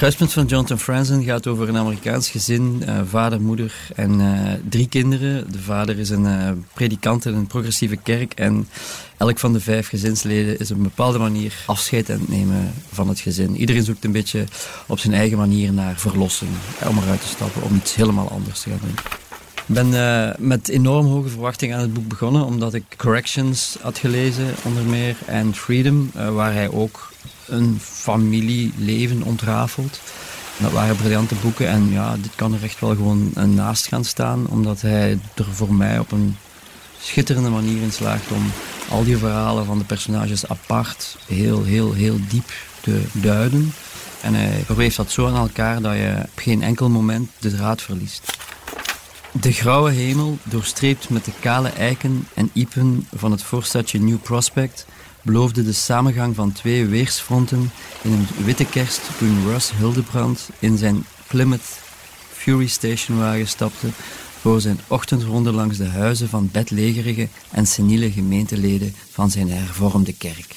Kruispunt van Jonathan Franzen gaat over een Amerikaans gezin, uh, vader, moeder en uh, drie kinderen. De vader is een uh, predikant in een progressieve kerk en elk van de vijf gezinsleden is op een bepaalde manier afscheid aan het nemen van het gezin. Iedereen zoekt een beetje op zijn eigen manier naar verlossing, om eruit te stappen, om iets helemaal anders te gaan doen. Ik ben met enorm hoge verwachtingen aan het boek begonnen, omdat ik Corrections had gelezen, onder meer, en Freedom, waar hij ook een familieleven ontrafelt. Dat waren briljante boeken en ja, dit kan er echt wel gewoon naast gaan staan, omdat hij er voor mij op een schitterende manier in slaagt om al die verhalen van de personages apart heel, heel, heel diep te duiden. En hij verweeft dat zo aan elkaar dat je op geen enkel moment de draad verliest. De grauwe hemel, doorstreept met de kale eiken en iepen van het voorstadje New Prospect, beloofde de samengang van twee weersfronten in een witte kerst toen Russ Hildebrand in zijn Plymouth Fury Stationwagen stapte voor zijn ochtendronde langs de huizen van bedlegerige en seniele gemeenteleden van zijn hervormde kerk.